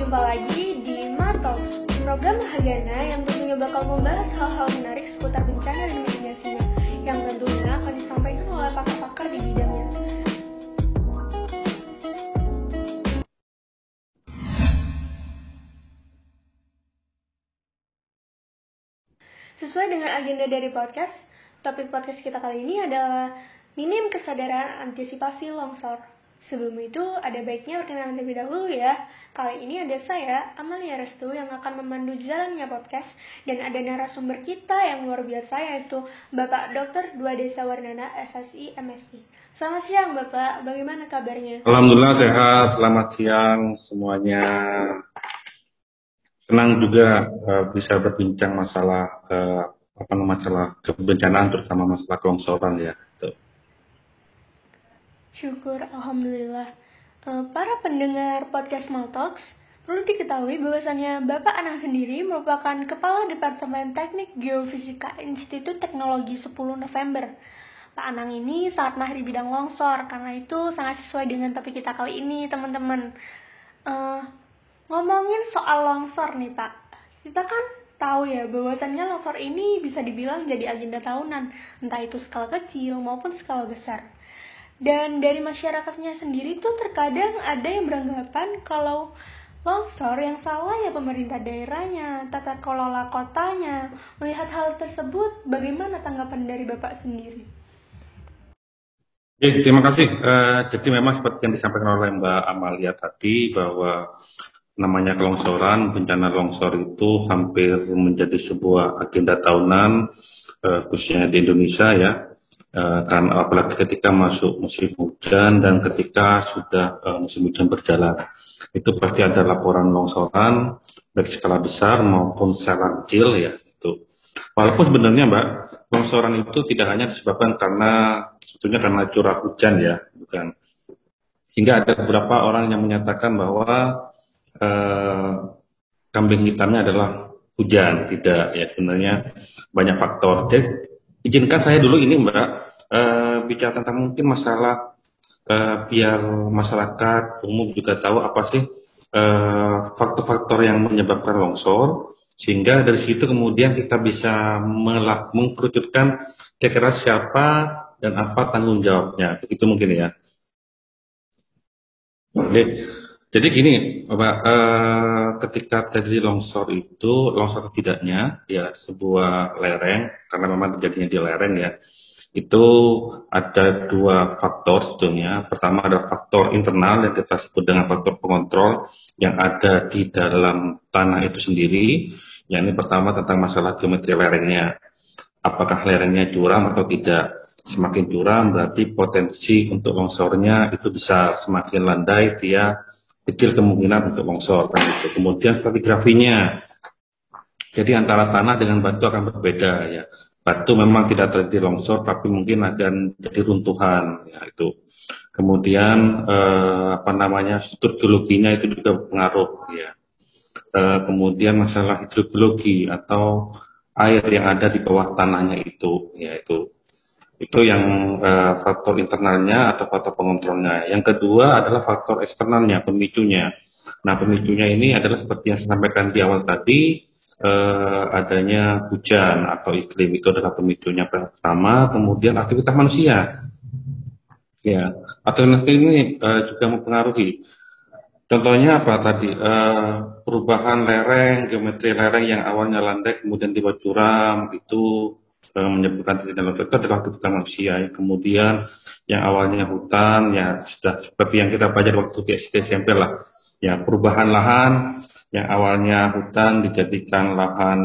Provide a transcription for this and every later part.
Jumpa lagi di Matos, program Hagana yang tentunya bakal membahas hal-hal menarik seputar bencana dan mitigasinya, yang tentunya akan disampaikan oleh pakar-pakar di bidangnya. Sesuai dengan agenda dari podcast, topik podcast kita kali ini adalah minim kesadaran antisipasi longsor. Sebelum itu, ada baiknya perkenalan terlebih dahulu ya. Kali ini ada saya, Amalia Restu, yang akan memandu jalannya podcast, dan ada narasumber kita yang luar biasa, yaitu Bapak Dr. Dua Desa Warnana, SSI, MSI. Selamat siang Bapak, bagaimana kabarnya? Alhamdulillah sehat, selamat siang semuanya. Senang juga uh, bisa berbincang masalah uh, apa masalah kebencanaan terutama masalah kelongsoran ya. Syukur, Alhamdulillah. Uh, para pendengar podcast Maltox, perlu diketahui bahwasannya Bapak Anang sendiri merupakan Kepala Departemen Teknik Geofisika Institut Teknologi 10 November. Pak Anang ini sangat mahir di bidang longsor, karena itu sangat sesuai dengan topik kita kali ini, teman-teman. Uh, ngomongin soal longsor nih Pak, kita kan tahu ya bahwasannya longsor ini bisa dibilang jadi agenda tahunan, entah itu skala kecil maupun skala besar. Dan dari masyarakatnya sendiri tuh terkadang ada yang beranggapan kalau longsor yang salah ya pemerintah daerahnya, tata kelola kotanya. Melihat hal tersebut, bagaimana tanggapan dari Bapak sendiri? Ya, terima kasih. Uh, jadi memang seperti yang disampaikan oleh Mbak Amalia tadi bahwa namanya kelongsoran, bencana longsor itu hampir menjadi sebuah agenda tahunan, uh, khususnya di Indonesia ya Uh, karena apalagi ketika masuk musim hujan dan ketika sudah uh, musim hujan berjalan. Itu pasti ada laporan longsoran baik skala besar maupun skala kecil ya itu walaupun sebenarnya mbak longsoran itu tidak hanya disebabkan karena sebetulnya karena curah hujan ya bukan. Hingga ada beberapa orang yang menyatakan bahwa uh, kambing hitamnya adalah hujan. Tidak ya sebenarnya banyak faktor. Jadi izinkan saya dulu ini Mbak uh, bicara tentang mungkin masalah uh, biar masyarakat umum juga tahu apa sih eh, faktor-faktor uh, yang menyebabkan longsor sehingga dari situ kemudian kita bisa mengkerucutkan kira-kira siapa dan apa tanggung jawabnya begitu mungkin ya. Oke. Jadi gini, Bapak, eh, ketika terjadi longsor itu, longsor tidaknya ya sebuah lereng, karena memang terjadinya di lereng ya, itu ada dua faktor sebetulnya. Pertama ada faktor internal yang kita sebut dengan faktor pengontrol yang ada di dalam tanah itu sendiri. Yang ini pertama tentang masalah geometri lerengnya. Apakah lerengnya curam atau tidak? Semakin curam berarti potensi untuk longsornya itu bisa semakin landai, dia kecil kemungkinan untuk longsor kan itu. Kemudian stratigrafinya. Jadi antara tanah dengan batu akan berbeda ya. Batu memang tidak terjadi longsor tapi mungkin akan jadi runtuhan ya itu. Kemudian eh, apa namanya strukturologinya itu juga pengaruh ya. Eh, kemudian masalah hidrologi atau air yang ada di bawah tanahnya itu ya itu itu yang uh, faktor internalnya atau faktor pengontrolnya. Yang kedua adalah faktor eksternalnya, pemicunya. Nah, pemicunya ini adalah seperti yang saya sampaikan di awal tadi, uh, adanya hujan atau iklim itu adalah pemicunya pertama, kemudian aktivitas manusia. Ya, aktivitas ini uh, juga mempengaruhi. Contohnya apa tadi? Uh, perubahan lereng, geometri lereng yang awalnya landai kemudian tiba curam itu menyebabkan terjadinya longsor itu adalah aktivitas manusia. Kemudian yang awalnya hutan ya sudah seperti yang kita pelajari waktu di SD SMP lah. Ya perubahan lahan yang awalnya hutan dijadikan lahan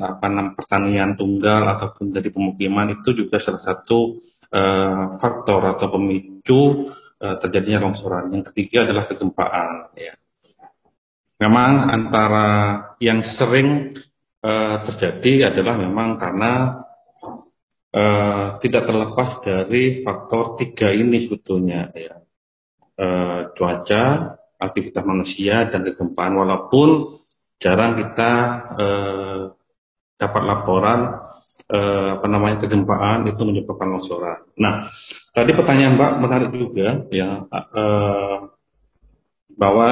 apa namanya pertanian tunggal ataupun dari pemukiman itu juga salah satu uh, faktor atau pemicu uh, terjadinya longsoran. Yang ketiga adalah kegempaan. Ya. Memang antara yang sering uh, terjadi adalah memang karena uh, tidak terlepas dari faktor tiga ini sebetulnya ya uh, cuaca, aktivitas manusia dan kegempaan walaupun jarang kita uh, dapat laporan uh, apa namanya kegempaan itu menyebabkan longsoran. Nah, tadi pertanyaan Mbak menarik juga ya uh, bahwa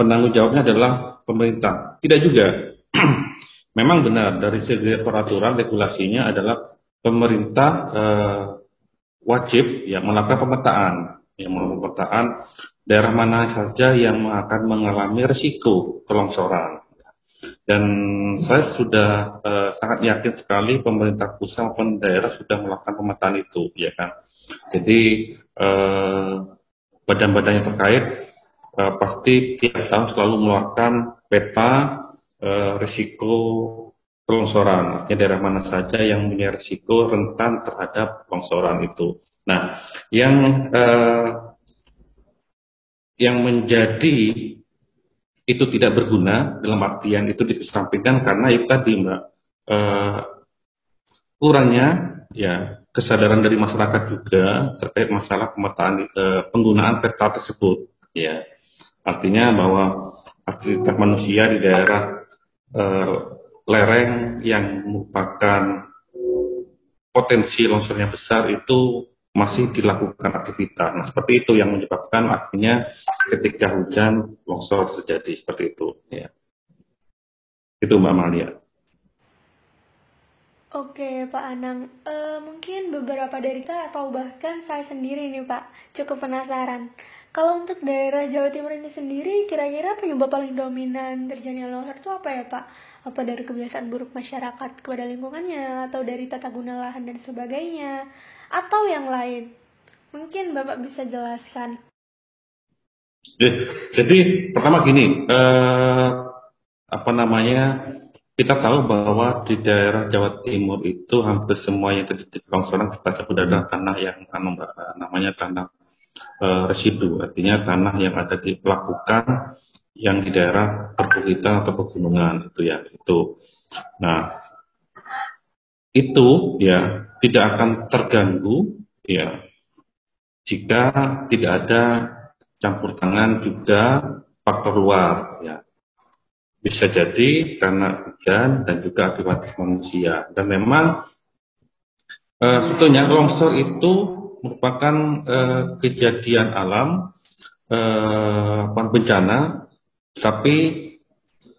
penanggung jawabnya adalah pemerintah. Tidak juga. Memang benar dari segi peraturan regulasinya adalah pemerintah eh, wajib ya melakukan pemetaan, yang melakukan pemetaan daerah mana saja yang akan mengalami risiko kelongsoran. Dan saya sudah eh, sangat yakin sekali pemerintah pusat maupun daerah sudah melakukan pemetaan itu, ya kan. Jadi eh, badan-badan yang terkait eh, pasti tiap tahun selalu mengeluarkan peta eh, risiko longsoran. Artinya daerah mana saja yang punya risiko rentan terhadap longsoran itu. Nah, yang eh, yang menjadi itu tidak berguna dalam artian itu dikesampingkan karena itu tadi mbak eh, kurangnya ya kesadaran dari masyarakat juga terkait masalah pemetaan eh, penggunaan peta tersebut ya artinya bahwa aktivitas manusia di daerah eh, lereng yang merupakan potensi longsornya besar itu masih dilakukan aktivitas. Nah, seperti itu yang menyebabkan akhirnya ketika hujan longsor terjadi seperti itu. Ya. Itu Mbak Malia. Oke Pak Anang, e, mungkin beberapa dari kita atau bahkan saya sendiri nih Pak cukup penasaran. Kalau untuk daerah Jawa Timur ini sendiri, kira-kira penyebab paling dominan terjadinya longsor itu apa ya Pak? Apa dari kebiasaan buruk masyarakat kepada lingkungannya, atau dari tata guna lahan dan sebagainya? atau yang lain? Mungkin Bapak bisa jelaskan. Jadi pertama gini, eh, apa namanya? Kita tahu bahwa di daerah Jawa Timur itu hampir semua yang terjadi longsoran kita sebut adalah tanah yang anu, namanya tanah eh, residu, artinya tanah yang ada di pelabukan yang di daerah perbukitan atau pegunungan itu ya itu. Nah itu ya tidak akan terganggu ya jika tidak ada campur tangan juga faktor luar ya bisa jadi karena hujan dan juga akibat manusia dan memang eh, sebetulnya longsor itu merupakan eh, kejadian alam eh, bencana tapi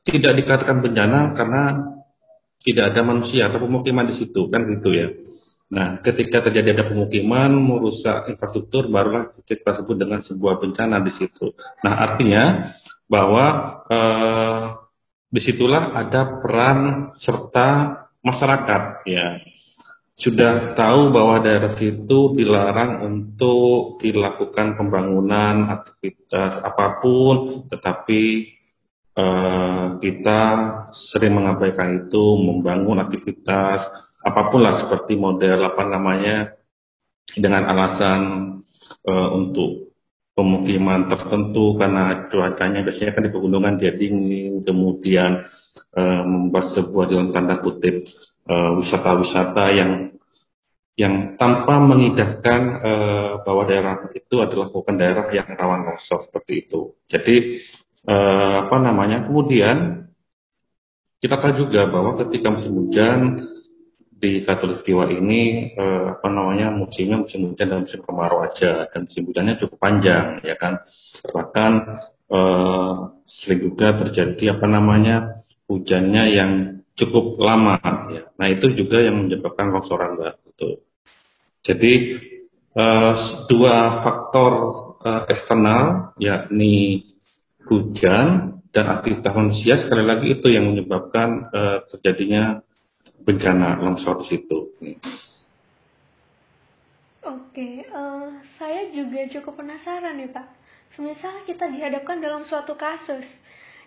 tidak dikatakan bencana karena tidak ada manusia atau pemukiman di situ kan gitu ya. Nah, ketika terjadi ada pemukiman merusak infrastruktur barulah kita sebut dengan sebuah bencana di situ. Nah, artinya bahwa eh, di situlah ada peran serta masyarakat ya sudah tahu bahwa daerah situ dilarang untuk dilakukan pembangunan aktivitas apa pun, tetapi Eh, kita sering mengabaikan itu membangun aktivitas apa pun lah seperti model apa namanya dengan alasan uh, untuk pemukiman tertentu karena cuacanya biasanya kan di pegunungan dia dingin kemudian uh, membuat sebuah dalam tanda kutip wisata-wisata uh, yang yang tanpa mengindahkan uh, bahwa daerah itu adalah bukan daerah yang rawan longsor seperti itu. Jadi eh, apa namanya kemudian kita tahu juga bahwa ketika musim hujan di Katulistiwa ini eh, apa namanya musimnya musim hujan dan musim kemarau aja dan musim hujannya cukup panjang ya kan bahkan eh, sering juga terjadi apa namanya hujannya yang cukup lama ya nah itu juga yang menyebabkan longsoran mbak itu jadi eh, dua faktor eh, eksternal yakni hujan dan aktivitas manusia sekali lagi itu yang menyebabkan uh, terjadinya bencana longsor di situ. Oke, uh, saya juga cukup penasaran nih Pak. Semisal kita dihadapkan dalam suatu kasus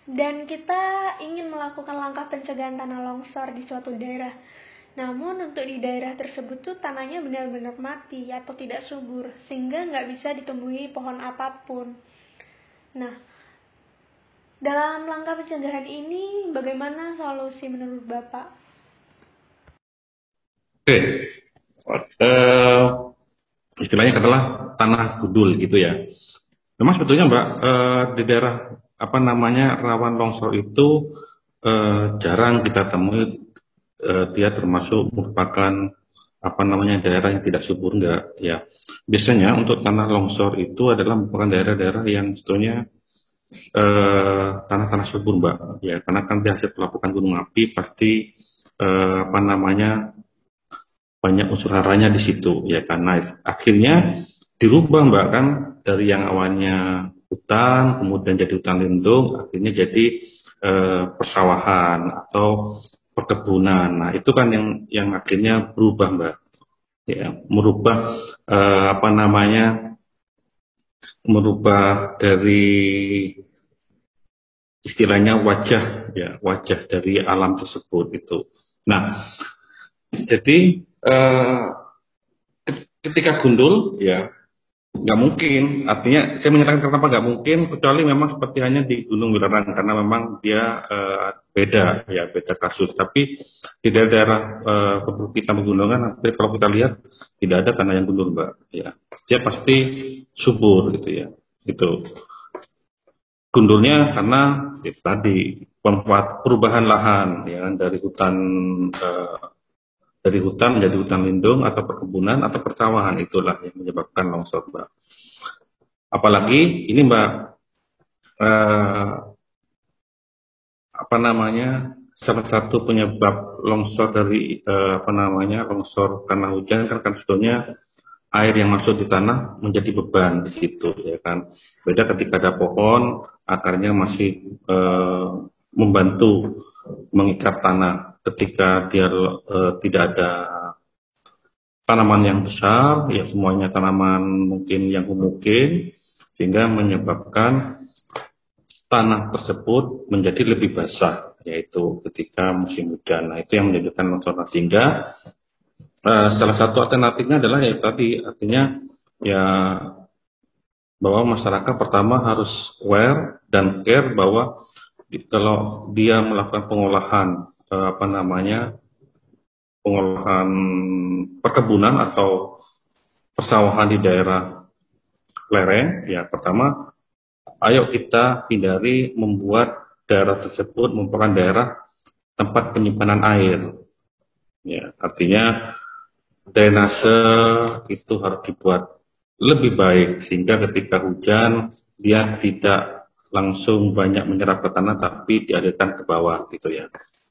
dan kita ingin melakukan langkah pencegahan tanah longsor di suatu daerah. Namun untuk di daerah tersebut tuh tanahnya benar-benar mati atau tidak subur sehingga nggak bisa ditumbuhi pohon apa pun. Nah, dalam langkah pencegahan ini, bagaimana solusi menurut Bapak? Oke, uh, istilahnya adalah tanah gudul gitu ya. Memang sebetulnya Mbak uh, di daerah apa namanya rawan longsor itu uh, jarang kita temui. Uh, dia termasuk merupakan apa namanya daerah yang tidak subur enggak ya. Biasanya untuk tanah longsor itu adalah merupakan daerah-daerah yang sebetulnya eh, tanah-tanah subur mbak ya karena kan hasil pelapukan gunung api pasti uh, apa namanya banyak unsur haranya di situ ya karena akhirnya dirubah mbak kan dari yang awalnya hutan kemudian jadi hutan lindung akhirnya jadi uh, persawahan atau perkebunan nah itu kan yang yang akhirnya berubah mbak ya merubah uh, apa namanya merubah dari istilahnya wajah ya wajah dari alam tersebut itu. Nah, jadi eh, ketika gundul ya nggak mungkin. Artinya saya menyatakan kenapa nggak mungkin kecuali memang seperti hanya di Gunung Wilerang karena memang dia uh, beda ya beda kasus. Tapi di daerah uh, perbukitan pegunungan kalau kita lihat tidak ada tanah yang gundul mbak ya. Dia pasti subur gitu ya itu gundulnya karena ya, tadi perubahan lahan ya dari hutan uh, dari hutan menjadi hutan lindung atau perkebunan atau persawahan itulah yang menyebabkan longsor mbak. Apalagi ini mbak eh, apa namanya salah satu penyebab longsor dari eh, apa namanya longsor karena hujan kan kan sebetulnya air yang masuk di tanah menjadi beban di situ ya kan. Beda ketika ada pohon akarnya masih eh, membantu mengikat tanah ketika dia uh, tidak ada tanaman yang besar, ya semuanya tanaman mungkin yang mungkin, sehingga menyebabkan tanah tersebut menjadi lebih basah, yaitu ketika musim hujan. Nah itu yang menjadikan longsor. Sehingga uh, salah satu alternatifnya adalah ya tadi artinya ya bahwa masyarakat pertama harus aware dan care bahwa kalau dia melakukan pengolahan eh, apa namanya pengolahan perkebunan atau persawahan di daerah lereng ya pertama ayo kita hindari membuat daerah tersebut merupakan daerah tempat penyimpanan air. Ya artinya drainase itu harus dibuat lebih baik sehingga ketika hujan dia tidak langsung banyak menyerap ke tanah tapi dialirkan ke bawah gitu ya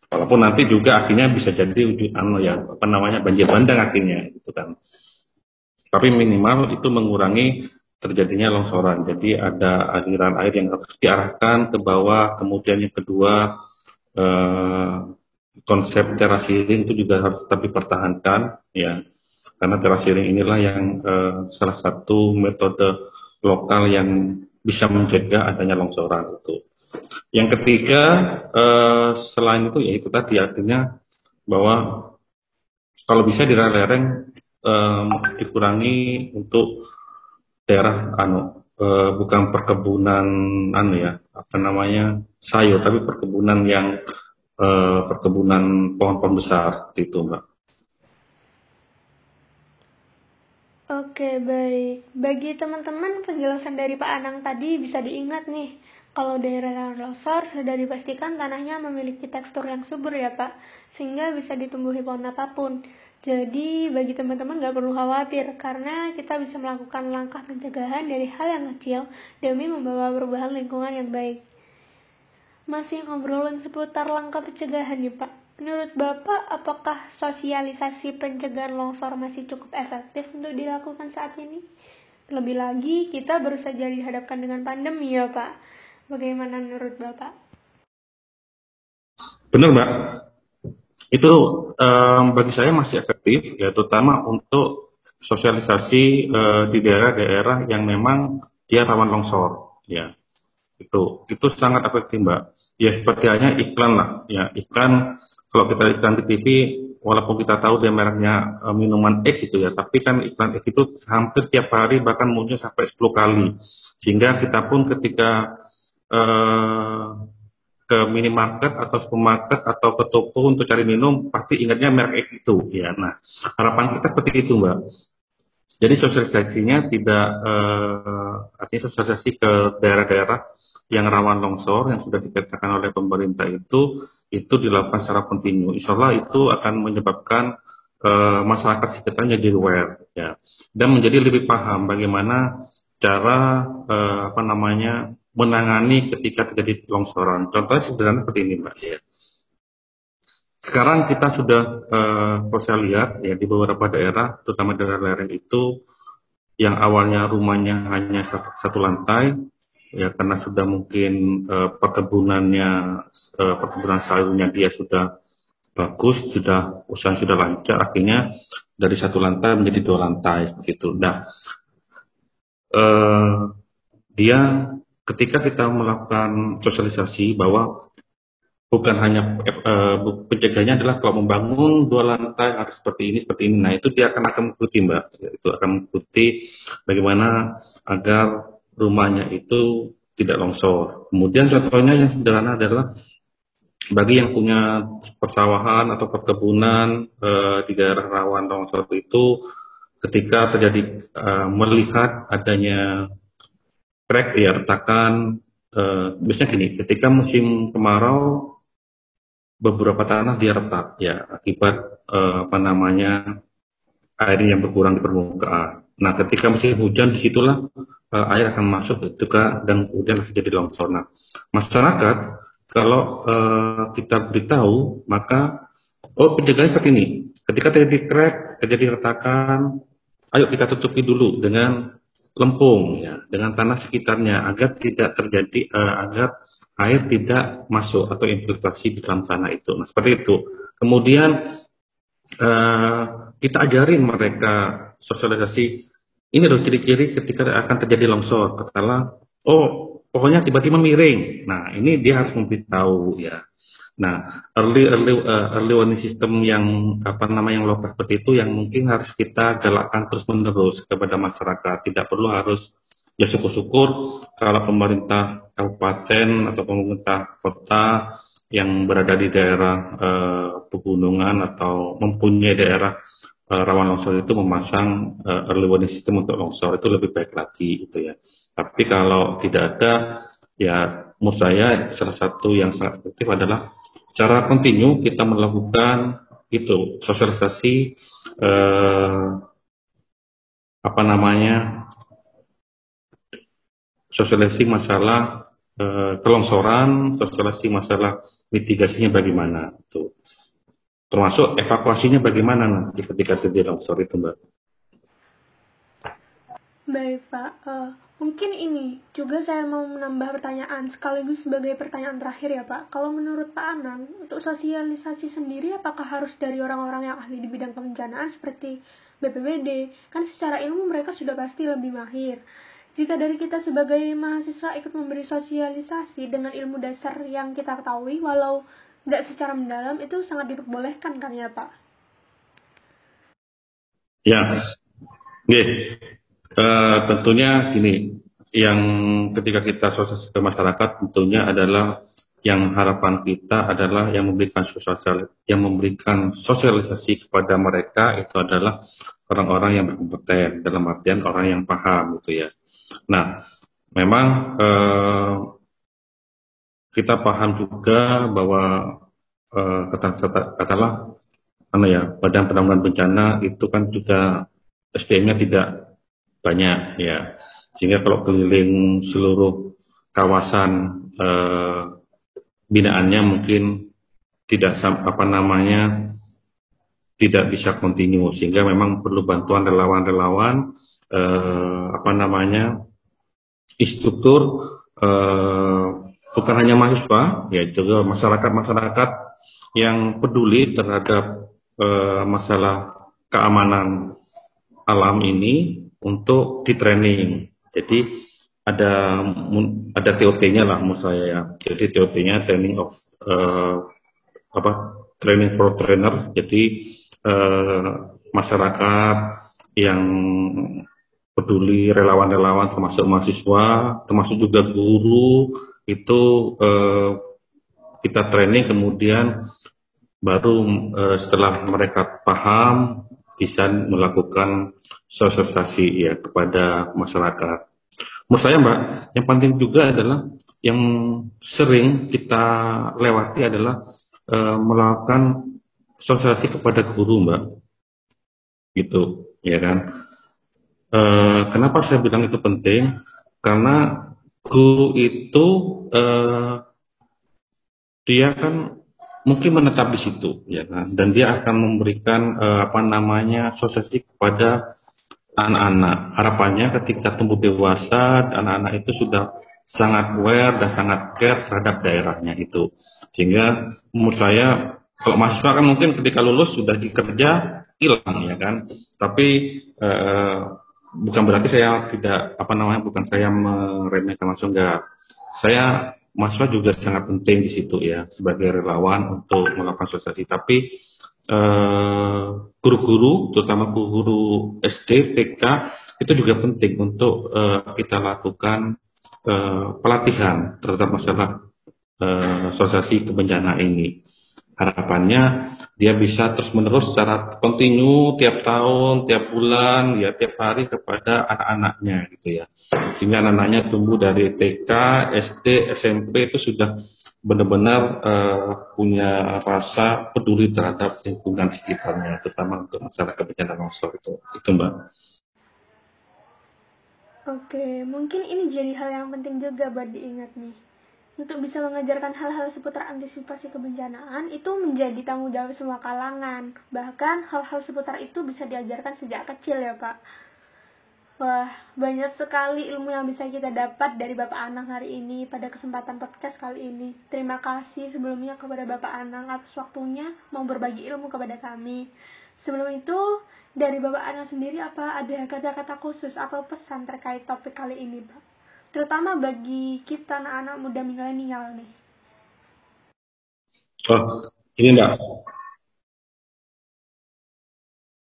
Walaupun nanti juga akhirnya bisa jadi anu ya apa namanya banjir bandang akhirnya gitu kan. Tapi minimal itu mengurangi terjadinya longsoran. Jadi ada aliran air yang harus diarahkan ke bawah. Kemudian yang kedua eh, konsep terasering itu juga harus tetap dipertahankan ya. Karena terasering inilah yang eh, salah satu metode lokal yang bisa mencegah adanya longsoran itu. Yang ketiga, eh, selain itu ya itu tadi artinya bahwa kalau bisa di lereng eh, dikurangi untuk daerah anu eh, bukan perkebunan anu ya apa namanya sayur tapi perkebunan yang eh, perkebunan pohon-pohon besar itu mbak. Oke baik, bagi teman-teman penjelasan dari Pak Anang tadi bisa diingat nih kalau daerah longsor sudah dipastikan tanahnya memiliki tekstur yang subur ya Pak, sehingga bisa ditumbuhi pohon apa pun. Jadi bagi teman-teman nggak perlu khawatir karena kita bisa melakukan langkah pencegahan dari hal yang kecil demi membawa perubahan lingkungan yang baik. Masih ngobrolin seputar langkah pencegahan nih Pak. Menurut Bapak, apakah sosialisasi pencegahan longsor masih cukup efektif untuk dilakukan saat ini? Lebih lagi, kita baru saja dihadapkan dengan pandemi ya Pak. Bagaimana menurut Bapak? Benar Mbak. Itu um, bagi saya masih efektif, ya terutama untuk sosialisasi uh, di daerah-daerah yang memang dia rawan longsor. Ya, itu itu sangat efektif Mbak. Ya seperti hanya iklan lah, ya iklan kalau kita iklan di TV walaupun kita tahu dia mereknya uh, minuman X itu ya, tapi kan iklan X itu hampir tiap hari bahkan muncul sampai 10 kali. Sehingga kita pun ketika Eh, ke minimarket atau supermarket atau ke toko untuk cari minum pasti ingatnya merek itu ya nah harapan kita seperti itu mbak jadi sosialisasinya tidak eh, artinya sosialisasi ke daerah-daerah yang rawan longsor yang sudah dipetakan oleh pemerintah itu itu dilakukan secara kontinu. Insya Allah itu akan menyebabkan eh, masyarakat sekitarnya jadi aware ya dan menjadi lebih paham bagaimana cara eh, apa namanya menangani ketika terjadi longsoran. Contohnya sederhana seperti ini, Mbak. Ya. Sekarang kita sudah, uh, saya lihat ya di beberapa daerah, terutama daerah lereng itu, yang awalnya rumahnya hanya satu, satu lantai, ya karena sudah mungkin uh, perkebunannya, uh, perkebunan sayurnya dia sudah bagus, sudah usaha sudah lancar, akhirnya dari satu lantai menjadi dua lantai, begitu. Nah, uh, dia ketika kita melakukan sosialisasi bahwa bukan hanya uh, penjaganya adalah kalau membangun dua lantai harus seperti ini seperti ini nah itu dia akan akan mengikuti mbak itu akan mengikuti bagaimana agar rumahnya itu tidak longsor kemudian contohnya yang sederhana adalah bagi yang punya persawahan atau perkebunan uh, di daerah rawan longsor itu ketika terjadi uh, melihat adanya crack ya retakan uh, biasanya gini ketika musim kemarau beberapa tanah dia retak ya akibat eh, apa namanya air yang berkurang di permukaan. Nah, ketika musim hujan di situlah eh, air akan masuk juga dan kemudian jadi longsor. Nah, masyarakat kalau eh, kita beritahu maka oh pencegahan seperti ini. Ketika terjadi crack, terjadi retakan, ayo kita tutupi dulu dengan lempung ya, dengan tanah sekitarnya agar tidak terjadi uh, agar air tidak masuk atau infiltrasi di dalam tanah itu. Nah, seperti itu. Kemudian uh, kita ajarin mereka sosialisasi ini loh ciri-ciri ketika akan terjadi longsor. Katalah, oh pokoknya tiba-tiba miring. Nah ini dia harus memberitahu ya. Nah early early uh, early warning system yang apa nama yang lokal seperti itu yang mungkin harus kita galakkan terus menerus kepada masyarakat. Tidak perlu harus ya syukur-syukur kalau pemerintah kabupaten atau pemerintah kota yang berada di daerah uh, pegunungan atau mempunyai daerah uh, rawan longsor itu memasang uh, early warning system untuk longsor itu lebih baik lagi itu ya. Tapi kalau tidak ada ya menurut saya salah satu yang sangat efektif adalah cara kontinu kita melakukan itu sosialisasi eh, apa namanya sosialisasi masalah e, kelongsoran, sosialisasi masalah mitigasinya bagaimana itu. Termasuk evakuasinya bagaimana nanti ketika terjadi longsor itu, Mbak. Baik, Pak. Uh, mungkin ini juga saya mau menambah pertanyaan sekaligus sebagai pertanyaan terakhir ya, Pak. Kalau menurut Pak Anang, untuk sosialisasi sendiri apakah harus dari orang-orang yang ahli di bidang kebencanaan seperti BPBD? Kan secara ilmu mereka sudah pasti lebih mahir. Jika dari kita sebagai mahasiswa ikut memberi sosialisasi dengan ilmu dasar yang kita ketahui, walau tidak secara mendalam, itu sangat diperbolehkan kan ya Pak? Ya, Oke. Uh, tentunya gini, yang ketika kita sosialisasi ke masyarakat tentunya adalah yang harapan kita adalah yang memberikan sosial yang memberikan sosialisasi kepada mereka itu adalah orang-orang yang berkompeten dalam artian orang yang paham gitu ya Nah, memang eh, kita paham juga bahwa eh, katakanlah mana ya badan penanggulangan bencana itu kan juga SDM-nya tidak banyak ya. Sehingga kalau keliling seluruh kawasan eh, binaannya mungkin tidak apa namanya tidak bisa kontinu sehingga memang perlu bantuan relawan-relawan eh, apa namanya instruktur eh, bukan hanya mahasiswa ya juga masyarakat-masyarakat yang peduli terhadap eh, masalah keamanan alam ini untuk di training. Jadi ada ada TOT-nya lah menurut saya ya. Jadi TOT-nya training of uh, apa training for trainer. Jadi uh, masyarakat yang peduli relawan-relawan termasuk mahasiswa, termasuk juga guru itu eh, kita training kemudian baru eh, setelah mereka paham bisa melakukan sosialisasi ya kepada masyarakat. Menurut saya Mbak, yang penting juga adalah yang sering kita lewati adalah eh, melakukan sosialisasi kepada guru Mbak. Gitu, ya kan? Eh, kenapa saya bilang itu penting? Karena guru itu uh, dia kan mungkin menetap di situ, ya kan, dan dia akan memberikan uh, apa namanya sosialisasi kepada anak-anak. Harapannya ketika tumbuh dewasa, anak-anak itu sudah sangat aware dan sangat care terhadap daerahnya itu. Sehingga menurut saya kalau mahasiswa kan mungkin ketika lulus sudah dikerja hilang ya kan. Tapi eh, bukan berarti saya tidak apa namanya bukan saya meremehkan langsung enggak. Saya mahasiswa juga sangat penting di situ ya sebagai relawan untuk melakukan sosialisasi. Tapi Eh, guru-guru, terutama guru-guru SD, TK, itu juga penting untuk uh, kita lakukan uh, pelatihan terhadap masalah uh, sosialisasi kebencanaan ini. Harapannya dia bisa terus-menerus secara kontinu tiap tahun, tiap bulan, ya tiap hari kepada anak-anaknya gitu ya. Sehingga anak-anaknya tumbuh dari TK, SD, SMP itu sudah benar-benar uh, punya rasa peduli terhadap lingkungan sekitarnya, terutama untuk masalah kebencanaan longsor itu, itu mbak. Oke, mungkin ini jadi hal yang penting juga buat diingat nih. Untuk bisa mengajarkan hal-hal seputar antisipasi kebencanaan itu menjadi tanggung jawab semua kalangan. Bahkan hal-hal seputar itu bisa diajarkan sejak kecil ya Pak. Wah, banyak sekali ilmu yang bisa kita dapat dari Bapak Anang hari ini pada kesempatan podcast kali ini. Terima kasih sebelumnya kepada Bapak Anang atas waktunya mau berbagi ilmu kepada kami. Sebelum itu, dari Bapak Anang sendiri apa ada kata-kata khusus atau pesan terkait topik kali ini, Pak? Terutama bagi kita anak-anak muda milenial nih. Oh, ini Mbak.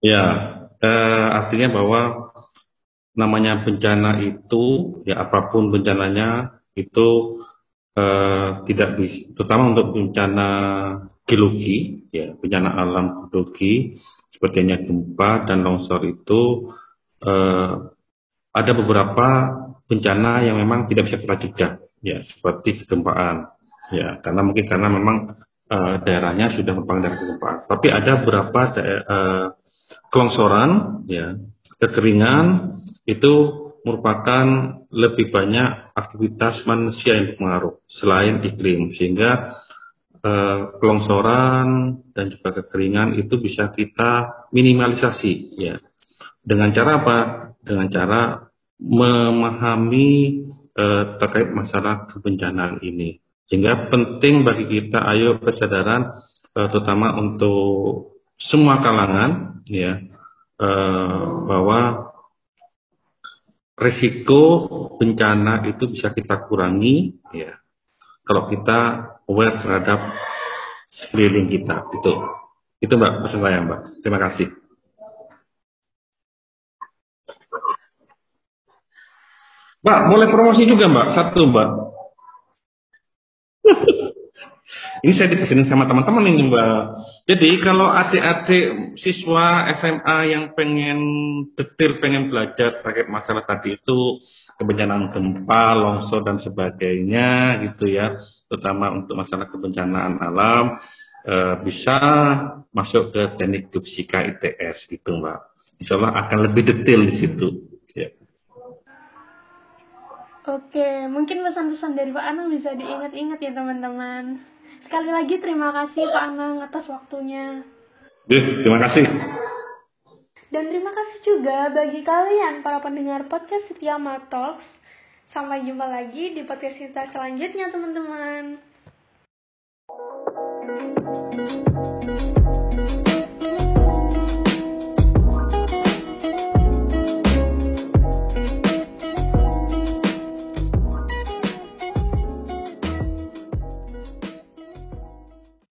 Ya, eh, artinya bahwa namanya bencana itu ya apa pun bencananya itu eh, tidak bisa terutama untuk bencana geologi ya bencana alam geologi sepertinya gempa dan longsor itu eh, ada beberapa bencana yang memang tidak bisa kita cegah. Ya seperti kegempaan. Ya karena mungkin karena memang eh, daerahnya sudah merupakan daerah kegempaan. Tapi ada beberapa eh, kelongsoran ya kekeringan itu merupakan lebih banyak aktivitas manusia yang berpengaruh selain iklim. Sehingga eh, kelongsoran dan juga kekeringan itu bisa kita minimalisasi ya. Dengan cara apa? Dengan cara memahami eh, terkait masalah kebencanaan ini. Sehingga penting bagi kita ayo kesadaran eh, terutama untuk semua kalangan ya eh, bahwa risiko bencana itu bisa kita kurangi ya. Kalau kita aware terhadap sekeliling kita. Itu itu mbak pesan saya mbak. Terima kasih mbak boleh promosi juga mbak satu mbak Ini saya dikasih sama teman-teman ini Mbak. Jadi kalau adik-adik siswa SMA yang pengen detail, pengen belajar terkait masalah tadi itu kebencanaan gempa, longsor dan sebagainya gitu ya, terutama untuk masalah kebencanaan alam eh, bisa masuk ke teknik geofisika ITS gitu Mbak. Insya Allah akan lebih detail di situ. Oke, mungkin pesan-pesan dari Pak Anang bisa diingat-ingat ya teman-teman. Sekali lagi terima kasih Pak Anang atas waktunya. terima kasih. Dan terima kasih juga bagi kalian para pendengar podcast Setia Talks. Sampai jumpa lagi di podcast kita selanjutnya teman-teman.